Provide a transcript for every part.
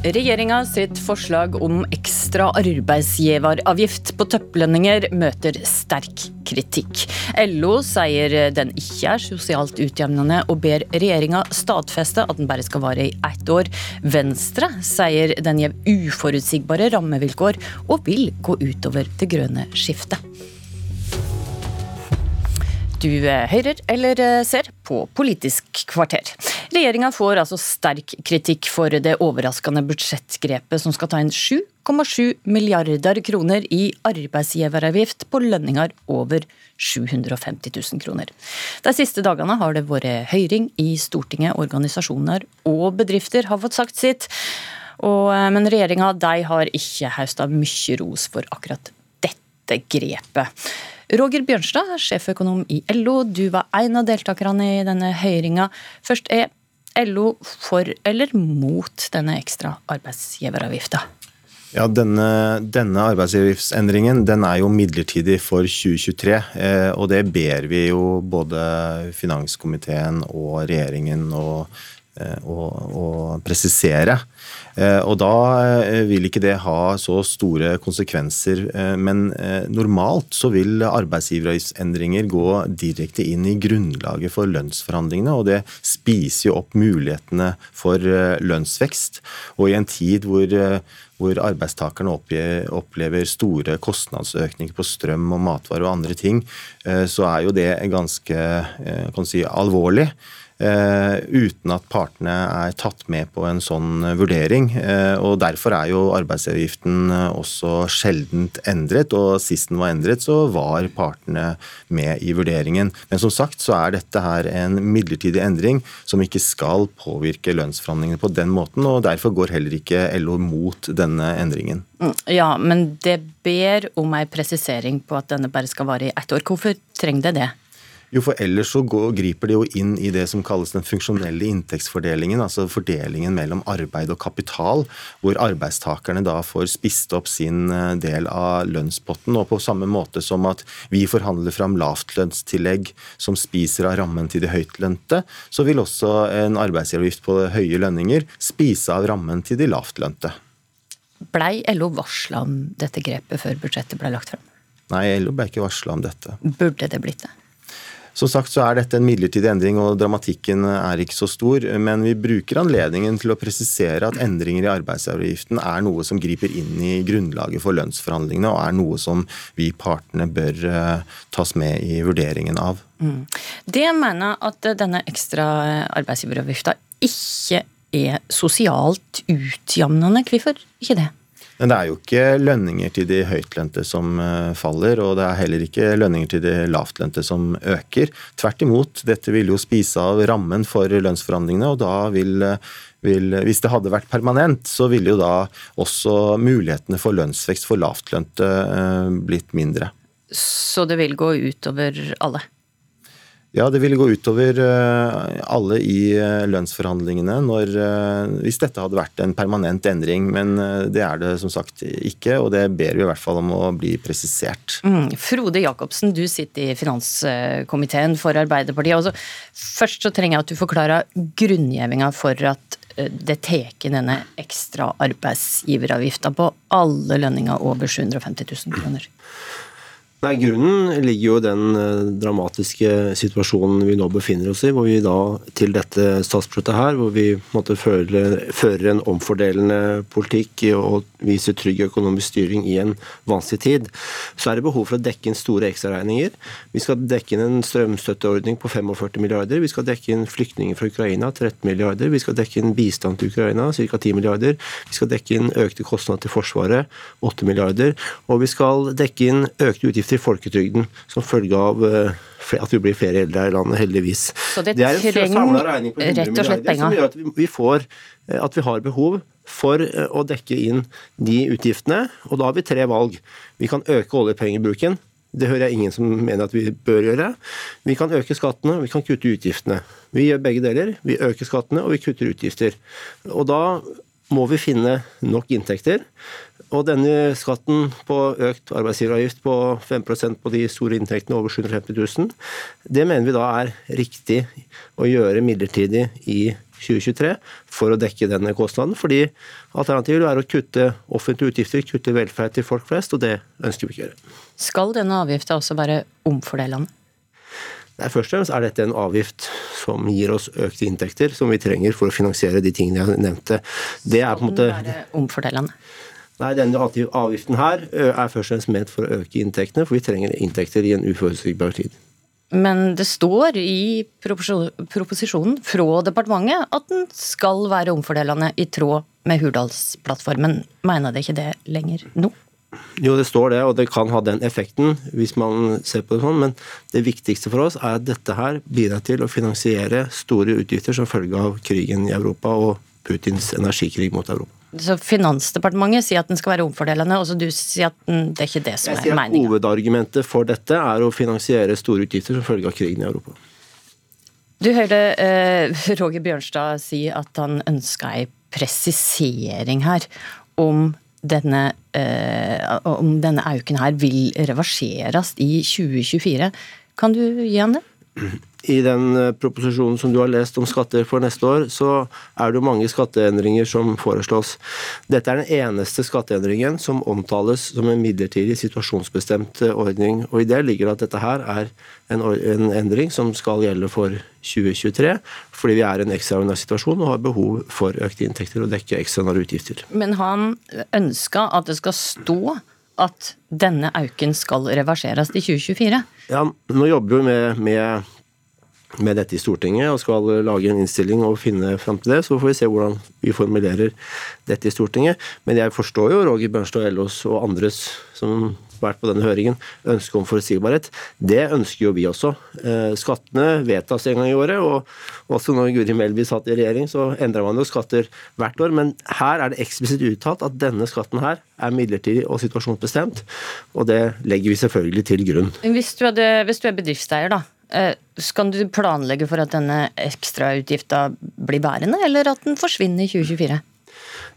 Regjeringa sitt forslag om ekstra arbeidsgiveravgift på topplønninger møter sterk kritikk. LO sier den ikke er sosialt utjevnende, og ber regjeringa stadfeste at den bare skal vare i ett år. Venstre sier den gir uforutsigbare rammevilkår, og vil gå utover det grønne skiftet. Du hører eller ser på Politisk kvarter. Regjeringa får altså sterk kritikk for det overraskende budsjettgrepet som skal ta inn 7,7 milliarder kroner i arbeidsgiveravgift på lønninger over 750 000 kroner. De siste dagene har det vært høring i Stortinget. Organisasjoner og bedrifter har fått sagt sitt. Og, men regjeringa har ikke hausta mye ros for akkurat dette grepet. Roger Bjørnstad, sjeføkonom i LO, du var en av deltakerne i denne høringa. Først er LO for eller mot denne ekstra arbeidsgiveravgifta? Ja, denne, denne arbeidsgiveravgiftsendringen den er jo midlertidig for 2023. Eh, og det ber vi jo både finanskomiteen og regjeringen eh, å, å presisere. Eh, og da eh, vil ikke det ha så store konsekvenser. Eh, men normalt så vil arbeidsgiveravgiftsendringer gå direkte inn i grunnlaget for lønnsforhandlingene, og det spiser jo opp mulighetene for lønnsvekst. Og i en tid hvor hvor arbeidstakerne opplever store kostnadsøkninger på strøm og matvarer og andre ting, så er jo det ganske si, alvorlig. Eh, uten at partene er tatt med på en sånn vurdering. Eh, og Derfor er jo arbeidsavgiften eh, også sjeldent endret, og sist den var endret, så var partene med i vurderingen. Men som sagt så er dette her en midlertidig endring som ikke skal påvirke lønnsforhandlingene på den måten, og derfor går heller ikke LO mot denne endringen. Mm, ja, men det ber om ei presisering på at denne bare skal vare i ett år. Hvorfor trenger det det? Jo, for ellers så går, griper det jo inn i det som kalles den funksjonelle inntektsfordelingen, altså fordelingen mellom arbeid og kapital, hvor arbeidstakerne da får spist opp sin eh, del av lønnspotten. Og på samme måte som at vi forhandler fram lavtlønnstillegg som spiser av rammen til de høytlønte, så vil også en arbeidsgiveravgift på høye lønninger spise av rammen til de lavtlønte. Blei LO varsla om dette grepet før budsjettet ble lagt frem? Nei, LO ble ikke varsla om dette. Burde det blitt det? Som sagt så er dette en midlertidig endring, og dramatikken er ikke så stor. Men vi bruker anledningen til å presisere at endringer i arbeidsavgiften er noe som griper inn i grunnlaget for lønnsforhandlingene, og er noe som vi partene bør eh, tas med i vurderingen av. Mm. Det mener at denne ekstra arbeidsgiveravgifta ikke er sosialt utjamnende. Hvorfor ikke det? Men det er jo ikke lønninger til de høytlønte som eh, faller, og det er heller ikke lønninger til de lavtlønte som øker. Tvert imot, dette vil jo spise av rammen for lønnsforhandlingene, og da vil, vil hvis det hadde vært permanent, så ville jo da også mulighetene for lønnsvekst for lavtlønte eh, blitt mindre. Så det vil gå utover alle? Ja, det ville gå utover eh, alle i eh, lønnsforhandlingene når, eh, hvis dette hadde vært en permanent endring. Men det er det som sagt ikke, og det ber vi i hvert fall om å bli presisert. Mm. Frode Jacobsen, du sitter i finanskomiteen for Arbeiderpartiet. Altså, først så trenger jeg at du forklarer grunngjevinga for at det tar denne ekstra arbeidsgiveravgifta på alle lønninger over 750 000 kroner. Nei, Grunnen ligger jo i den eh, dramatiske situasjonen vi nå befinner oss i. Hvor vi da til dette statsbudsjettet her, hvor vi måtte føre, fører en omfordelende politikk og viser trygg økonomisk styring i en vanskelig tid, så er det behov for å dekke inn store ekstraregninger. Vi skal dekke inn en strømstøtteordning på 45 milliarder. Vi skal dekke inn flyktninger fra Ukraina, 13 milliarder. Vi skal dekke inn bistand til Ukraina, ca. 10 milliarder. Vi skal dekke inn økte kostnader til Forsvaret, 8 milliarder. Og vi skal dekke inn økte utgifter til folketrygden som følge av eh, at vi blir flere eldre her i landet, heldigvis. Så det, det er en samla regning på 100 milliarder som gjør at vi, får, eh, at vi har behov for eh, å dekke inn de utgiftene. Og da har vi tre valg. Vi kan øke oljepengebruken. Det hører jeg ingen som mener at vi bør gjøre. Vi kan øke skattene, vi kan kutte utgiftene. Vi gjør begge deler. Vi øker skattene, og vi kutter utgifter. Og da må vi finne nok inntekter. Og denne skatten på økt arbeidsgiveravgift på 5% på de store inntektene over 750 000, det mener vi da er riktig å gjøre midlertidig i 2023 for å dekke denne kostnaden. Fordi alternativet vil være å kutte offentlige utgifter, kutte velferd til folk flest, og det ønsker vi ikke å gjøre. Skal denne avgifta også være omfordelende? Nei, Først og fremst er dette en avgift som gir oss økte inntekter som vi trenger for å finansiere de tingene jeg nevnte. Det er på en måte... Skal den være omfordelende? Nei, denne avgiften her er først og fremst ment for å øke inntektene, for vi trenger inntekter i en uforutsigbar tid. Men det står i proposisjonen fra departementet at den skal være omfordelende i tråd med Hurdalsplattformen. Mener det ikke det lenger nå? Jo, det står det, og det kan ha den effekten hvis man ser på det sånn, men det viktigste for oss er at dette her bidrar til å finansiere store utgifter som følge av krigen i Europa og Putins energikrig mot Europa. Så Finansdepartementet sier at den skal være omfordelende, og så du sier at det er ikke det som er meninga? Hovedargumentet for dette er å finansiere store utgifter som følge av krigen i Europa. Du hørte eh, Roger Bjørnstad si at han ønska ei presisering her om denne, eh, om denne auken her vil reverseres i 2024. Kan du gi han det? I den eh, proposisjonen som du har lest om skatter for neste år, så er det jo mange skatteendringer som foreslås. Dette er den eneste skatteendringen som omtales som en midlertidig situasjonsbestemt eh, ordning. Og i det ligger at dette her er en, en endring som skal gjelde for 2023, fordi vi er i en ekstraordinær situasjon og har behov for økte inntekter og dekke ekstraordinære utgifter. Men han ønska at det skal stå at denne auken skal reverseres til 2024? Ja, nå jobber vi med, med med dette i Stortinget og skal lage en innstilling og finne fram til det. Så får vi se hvordan vi formulerer dette i Stortinget. Men jeg forstår jo Roger Bjørnstad Ellos og andres som har vært på denne høringen, ønske om forutsigbarhet. Det ønsker jo vi også. Eh, skattene vedtas en gang i året, og også når Guri Melby satt i regjering, så endra man jo skatter hvert år. Men her er det eksplisitt uttalt at denne skatten her er midlertidig og situasjonsbestemt, og det legger vi selvfølgelig til grunn. Hvis du, hadde, hvis du er bedriftseier, da skal du planlegge for at denne ekstrautgifta blir bærende, eller at den forsvinner i 2024?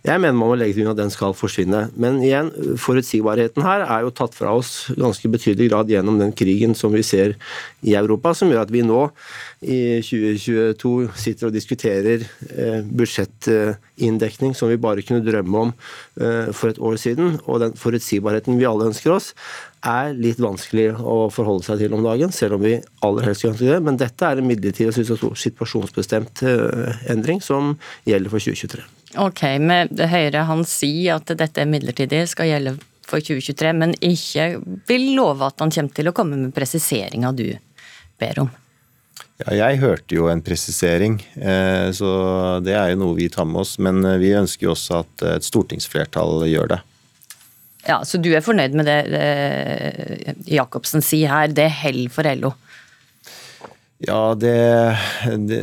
Jeg mener man må legge til grunn at den skal forsvinne. Men igjen, forutsigbarheten her er jo tatt fra oss ganske betydelig grad gjennom den krigen som vi ser i Europa, som gjør at vi nå i 2022 sitter og diskuterer eh, budsjettinndekning som vi bare kunne drømme om eh, for et år siden. Og den forutsigbarheten vi alle ønsker oss, er litt vanskelig å forholde seg til om dagen, selv om vi aller helst skulle ønske det. Men dette er en midlertidig og situasjonsbestemt eh, endring som gjelder for 2023. Ok, med Høyre han sier at dette er midlertidig, skal gjelde for 2023, men ikke vil love at han kommer til å komme med presiseringa du ber om. Ja, jeg hørte jo en presisering, eh, så det er jo noe vi tar med oss. Men eh, vi ønsker jo også at et stortingsflertall gjør det. Ja, Så du er fornøyd med det, det Jacobsen sier her, det er hell for LO? Ja, det, det,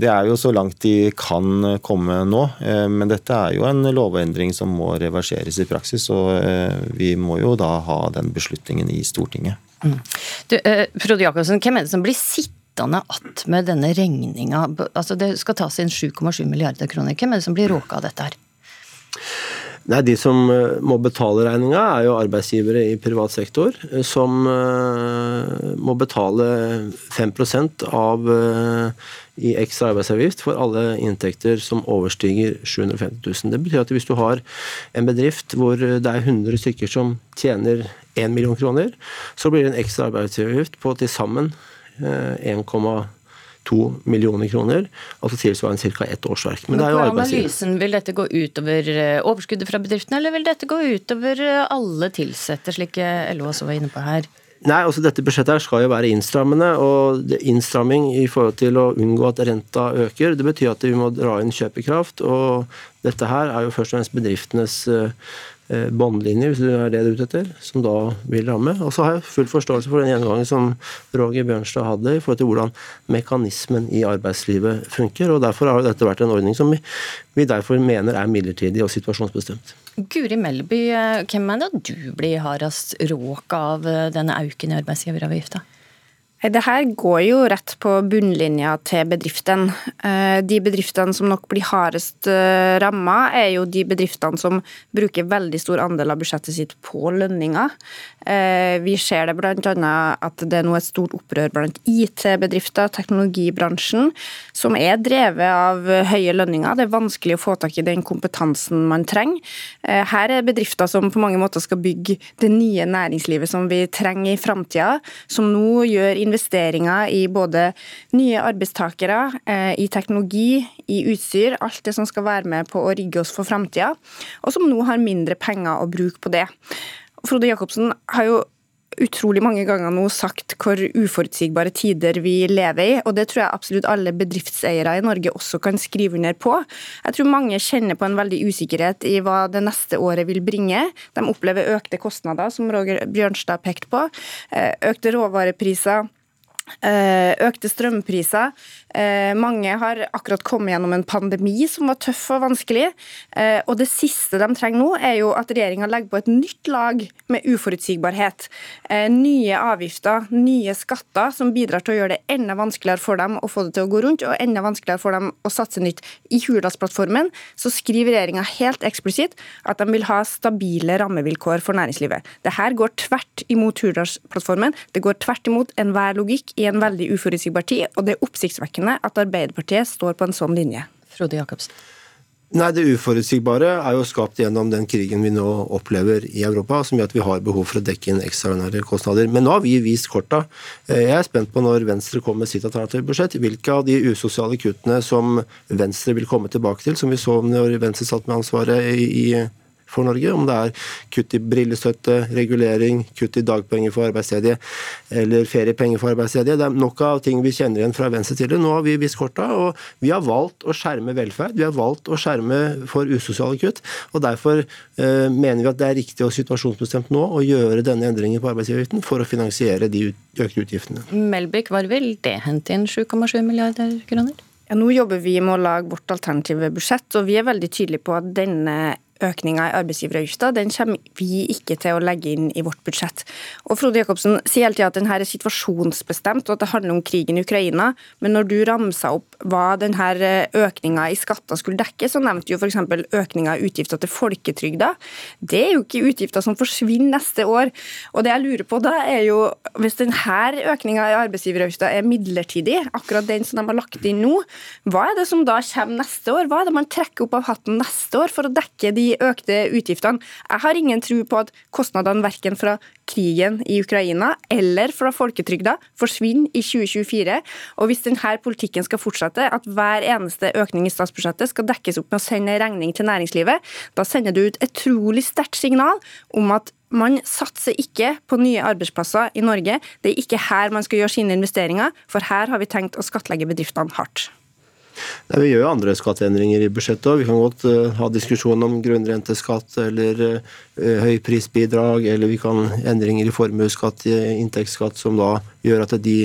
det, er jo så langt de kan komme nå. Eh, men dette er jo en lovendring som må reverseres i praksis. Og eh, vi må jo da ha den beslutningen i Stortinget. Mm. Du, eh, Frode Jacobsen, hvem er det som blir sittende att med denne regninga? Altså, det skal tas inn 7,7 milliarder kroner. Hvem er det som blir råka av dette her? Nei, De som eh, må betale regninga, er jo arbeidsgivere i privat sektor, eh, som eh, må betale 5% av i ekstra arbeidsavgift for alle inntekter som overstiger 750 000. Det betyr at hvis du har en bedrift hvor det er 100 stykker som tjener 1 million kroner, så blir det en ekstra arbeidsavgift på til sammen 1,2 to millioner kroner, altså tilsvarende ca. ett årsverk. Men, Men det er jo analysen, Vil dette gå utover eh, overskuddet fra bedriftene, eller vil dette gå utover eh, alle ansatte, slik LO også var inne på her? Nei, altså Dette budsjettet her skal jo være innstrammende. og Innstramming i forhold til å unngå at renta øker, det betyr at vi må dra inn kjøpekraft. og Dette her er jo først og fremst bedriftenes uh, Eh, båndlinjer, hvis det er det du er ute etter, som da vil ramme. Og så har jeg full forståelse for den gjennomgangen som Roger Bjørnstad hadde i forhold til hvordan mekanismen i arbeidslivet funker. og Derfor har dette vært en ordning som vi, vi derfor mener er midlertidig og situasjonsbestemt. Guri Melby, eh, hvem mener du blir hardest råk av eh, denne auken i arbeidsgiveravgifta? Det her går jo rett på bunnlinja til bedriftene. Eh, de bedriftene som nok blir hardest eh, ramma, er jo de bedriftene som bruker veldig stor andel av budsjettet sitt på lønninger. Eh, vi ser det bl.a. at det er nå et stort opprør blant IT-bedrifter, teknologibransjen, som er drevet av høye lønninger. Det er vanskelig å få tak i den kompetansen man trenger. Her er bedrifter som på mange måter skal bygge det nye næringslivet som vi trenger i framtida, som nå gjør investeringer i både nye arbeidstakere, eh, i teknologi, i utstyr, alt det som skal være med på å rigge oss for framtida, og som nå har mindre penger å bruke på det. Frode Jacobsen har jo utrolig mange ganger nå sagt hvor uforutsigbare tider vi lever i, og det tror jeg absolutt alle bedriftseiere i Norge også kan skrive under på. Jeg tror mange kjenner på en veldig usikkerhet i hva det neste året vil bringe. De opplever økte kostnader, som Roger Bjørnstad pekte på, eh, økte råvarepriser økte strømpriser. Eh, mange har akkurat kommet gjennom en pandemi som var tøff og vanskelig. Eh, og det siste de trenger nå, er jo at regjeringa legger på et nytt lag med uforutsigbarhet. Nye avgifter, nye skatter som bidrar til å gjøre det enda vanskeligere for dem å få det til å gå rundt, og enda vanskeligere for dem å satse nytt. I Hurdalsplattformen så skriver regjeringa helt eksplisitt at de vil ha stabile rammevilkår for næringslivet. Det her går tvert imot Hurdalsplattformen. Det går tvert imot enhver logikk i en veldig uforutsigbar tid, og det er oppsiktsvekkende at Arbeiderpartiet står på en sånn linje. Frode Jacobsen. Nei, Det uforutsigbare er jo skapt gjennom den krigen vi nå opplever i Europa, som gjør at vi har behov for å dekke inn ekstraordinære kostnader. Men nå har vi vist korta. Jeg er spent på når Venstre kommer med sitt alternative budsjett, hvilke av de usosiale kuttene som Venstre vil komme tilbake til, som vi så når Venstre satt med ansvaret i for Norge. Om det er kutt i brillestøtte, regulering, kutt i dagpenger for arbeidsledige eller feriepenger for arbeidsledige. Det er nok av ting vi kjenner igjen fra Venstre tidligere. Nå har vi vist korta, og vi har valgt å skjerme velferd. Vi har valgt å skjerme for usosiale kutt. og Derfor eh, mener vi at det er riktig og situasjonsbestemt nå å gjøre denne endringen på arbeidsgiveravgiften for å finansiere de økte utgiftene. Melbygg, var vil det hente inn 7,7 milliarder kroner? Ja, nå jobber vi med å lage vårt alternative budsjett, og vi er veldig tydelige på at denne økninga i arbeidsgiveravgifta, den kommer vi ikke til å legge inn i vårt budsjett. Og Frode Jacobsen sier hele tida at denne er situasjonsbestemt, og at det handler om krigen i Ukraina. Men når du ramsa opp hva denne økninga i skatter skulle dekke, så nevnte du f.eks. økninga i utgifter til folketrygda. Det er jo ikke utgifter som forsvinner neste år. Og det jeg lurer på da, er jo hvis denne økninga i arbeidsgiveravgifta er midlertidig, akkurat den som de har lagt inn nå, hva er det som da kommer neste år? Hva er det man trekker opp av hatten neste år for å dekke de økte utgiftene. Jeg har ingen tro på at kostnadene verken fra krigen i Ukraina eller fra folketrygda forsvinner i 2024. Og hvis denne politikken skal fortsette, at hver eneste økning i statsbudsjettet skal dekkes opp med å sende regning til næringslivet, da sender du ut et trolig sterkt signal om at man satser ikke på nye arbeidsplasser i Norge. Det er ikke her man skal gjøre sine investeringer, for her har vi tenkt å skattlegge bedriftene hardt. Nei, vi gjør jo andre skatteendringer i budsjettet òg. Vi kan godt uh, ha diskusjon om grunnrenteskatt eller uh, høyprisbidrag, eller vi kan endringer i formuesskatt, inntektsskatt, som da gjør at de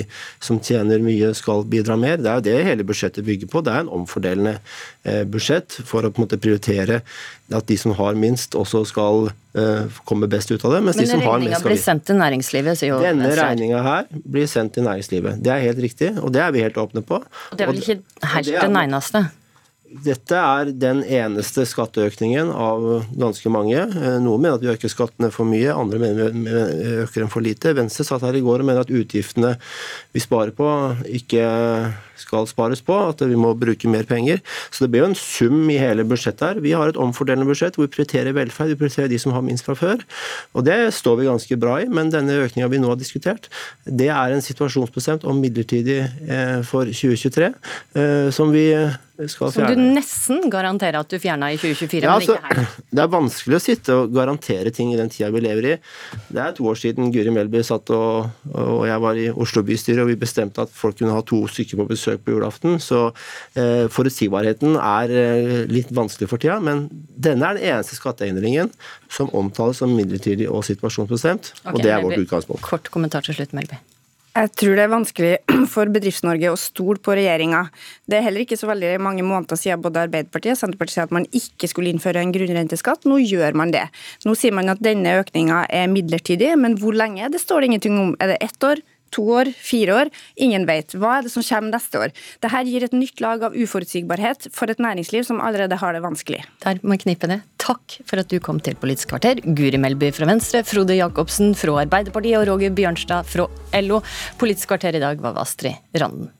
som tjener mye, skal bidra mer. Det er jo det hele budsjettet bygger på. Det er en omfordelende uh, budsjett for å på en måte prioritere at de som har minst, også skal komme best ut av det. Mens Men de som har mest, skal blir sendt til næringslivet, sier jo Denne regninga her blir sendt til næringslivet. Det er helt riktig, og det er vi helt åpne på. Og det er vel ikke helt den eneste? Dette er den eneste skatteøkningen av ganske mange. Eh, noen mener at vi øker skattene for mye, andre mener vi øker dem for lite. Venstre satt her i går og mener at utgiftene vi sparer på, ikke skal spares på, at vi må bruke mer penger. Så det blir jo en sum i hele budsjettet her. Vi har et omfordelende budsjett hvor vi prioriterer velferd, vi prioriterer de som har minst fra før. Og det står vi ganske bra i, men denne økninga vi nå har diskutert, det er en situasjonsbestemt og midlertidig eh, for 2023, eh, som vi. Som du nesten garanterer at du fjerna i 2024, ja, men ikke her? Altså, det er vanskelig å sitte og garantere ting i den tida vi lever i. Det er to år siden Guri Melby satt og, og jeg var i Oslo bystyre, og vi bestemte at folk kunne ha to stykker på besøk besøk på julaften. Så eh, forutsigbarheten er eh, litt vanskelig for tida. Men denne er den eneste skatteendringen som omtales som midlertidig og situasjonsbestemt. Okay, og det er vårt utgangspunkt. Kort kommentar til slutt, Melby. Jeg tror det er vanskelig for Bedrifts-Norge å stole på regjeringa. Det er heller ikke så veldig mange måneder siden både Arbeiderpartiet og Senterpartiet sa at man ikke skulle innføre en grunnrenteskatt. Nå gjør man det. Nå sier man at denne økninga er midlertidig, men hvor lenge? Det står det ingenting om. Er det ett år? To år, fire år. Ingen vet. Hva er det som kommer neste år? Dette gir et nytt lag av uforutsigbarhet for et næringsliv som allerede har det vanskelig. Der må jeg knipe ned. Takk for at du kom til Politisk kvarter. Guri Melby fra Venstre, Frode Jacobsen fra Arbeiderpartiet og Roger Bjørnstad fra LO. Politisk kvarter i dag var Astrid Randen.